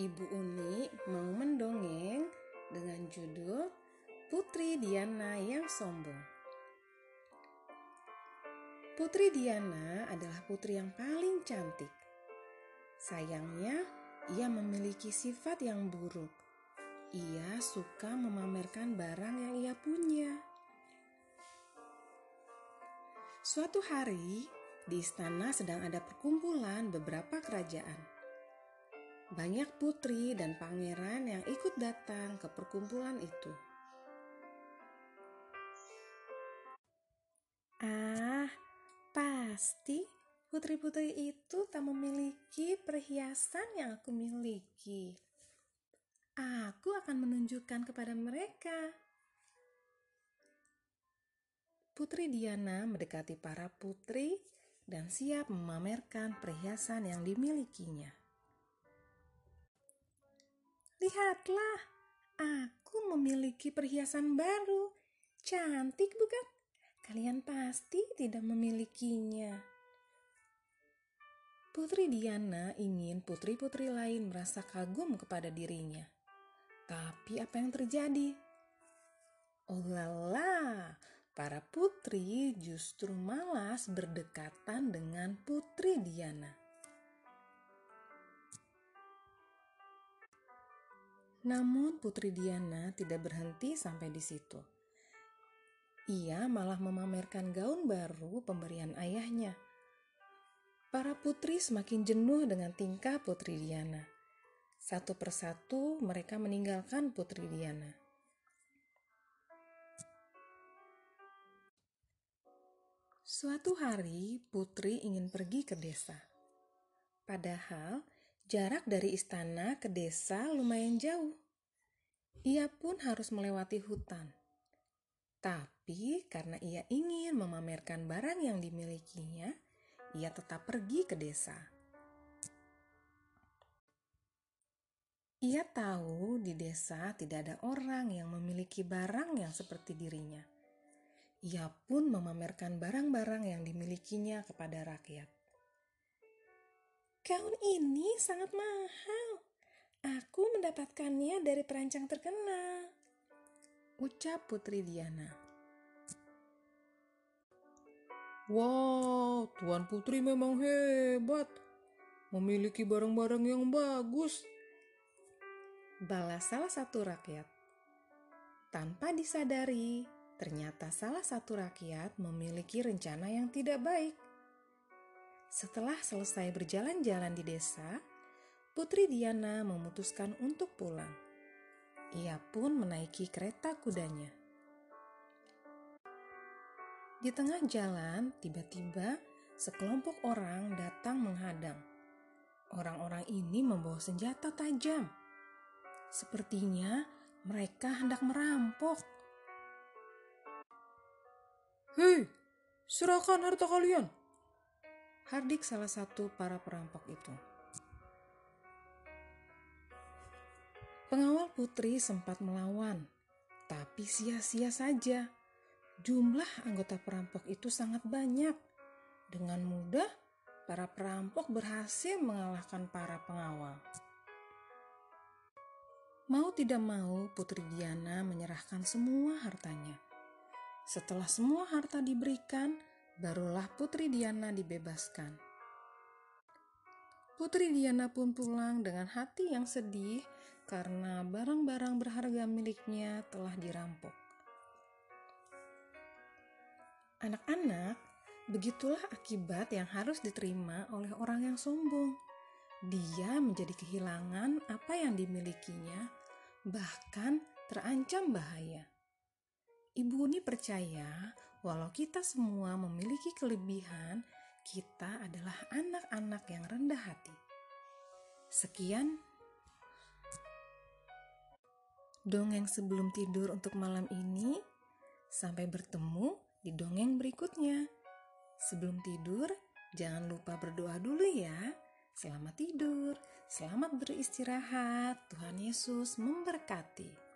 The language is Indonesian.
Ibu Uni mau mendongeng dengan judul Putri Diana yang Sombong. Putri Diana adalah putri yang paling cantik. Sayangnya, ia memiliki sifat yang buruk. Ia suka memamerkan barang yang ia punya. Suatu hari, di istana sedang ada perkumpulan beberapa kerajaan banyak putri dan pangeran yang ikut datang ke perkumpulan itu. Ah, pasti putri-putri itu tak memiliki perhiasan yang aku miliki. Aku akan menunjukkan kepada mereka. Putri Diana mendekati para putri dan siap memamerkan perhiasan yang dimilikinya. Lihatlah, aku memiliki perhiasan baru. Cantik bukan? Kalian pasti tidak memilikinya. Putri Diana ingin putri-putri lain merasa kagum kepada dirinya. Tapi apa yang terjadi? Oh lala, para putri justru malas berdekatan dengan Putri Diana. Namun Putri Diana tidak berhenti sampai di situ. Ia malah memamerkan gaun baru pemberian ayahnya. Para putri semakin jenuh dengan tingkah Putri Diana. Satu persatu mereka meninggalkan Putri Diana. Suatu hari, Putri ingin pergi ke desa. Padahal Jarak dari istana ke desa lumayan jauh. Ia pun harus melewati hutan. Tapi karena ia ingin memamerkan barang yang dimilikinya, ia tetap pergi ke desa. Ia tahu di desa tidak ada orang yang memiliki barang yang seperti dirinya. Ia pun memamerkan barang-barang yang dimilikinya kepada rakyat. Gaun ini sangat mahal. Aku mendapatkannya dari perancang terkenal. Ucap Putri Diana. Wow, Tuan Putri memang hebat. Memiliki barang-barang yang bagus. Balas salah satu rakyat. Tanpa disadari, ternyata salah satu rakyat memiliki rencana yang tidak baik. Setelah selesai berjalan-jalan di desa, Putri Diana memutuskan untuk pulang. Ia pun menaiki kereta kudanya. Di tengah jalan, tiba-tiba sekelompok orang datang menghadang. Orang-orang ini membawa senjata tajam. Sepertinya mereka hendak merampok. Hei, serahkan harta kalian! Hardik salah satu para perampok itu. Pengawal putri sempat melawan, tapi sia-sia saja. Jumlah anggota perampok itu sangat banyak. Dengan mudah, para perampok berhasil mengalahkan para pengawal. Mau tidak mau, Putri Diana menyerahkan semua hartanya. Setelah semua harta diberikan, barulah Putri Diana dibebaskan. Putri Diana pun pulang dengan hati yang sedih karena barang-barang berharga miliknya telah dirampok. Anak-anak, begitulah akibat yang harus diterima oleh orang yang sombong. Dia menjadi kehilangan apa yang dimilikinya, bahkan terancam bahaya. Ibu ini percaya, walau kita semua memiliki kelebihan, kita adalah anak-anak yang rendah hati. Sekian dongeng sebelum tidur untuk malam ini. Sampai bertemu di dongeng berikutnya. Sebelum tidur, jangan lupa berdoa dulu ya. Selamat tidur, selamat beristirahat. Tuhan Yesus memberkati.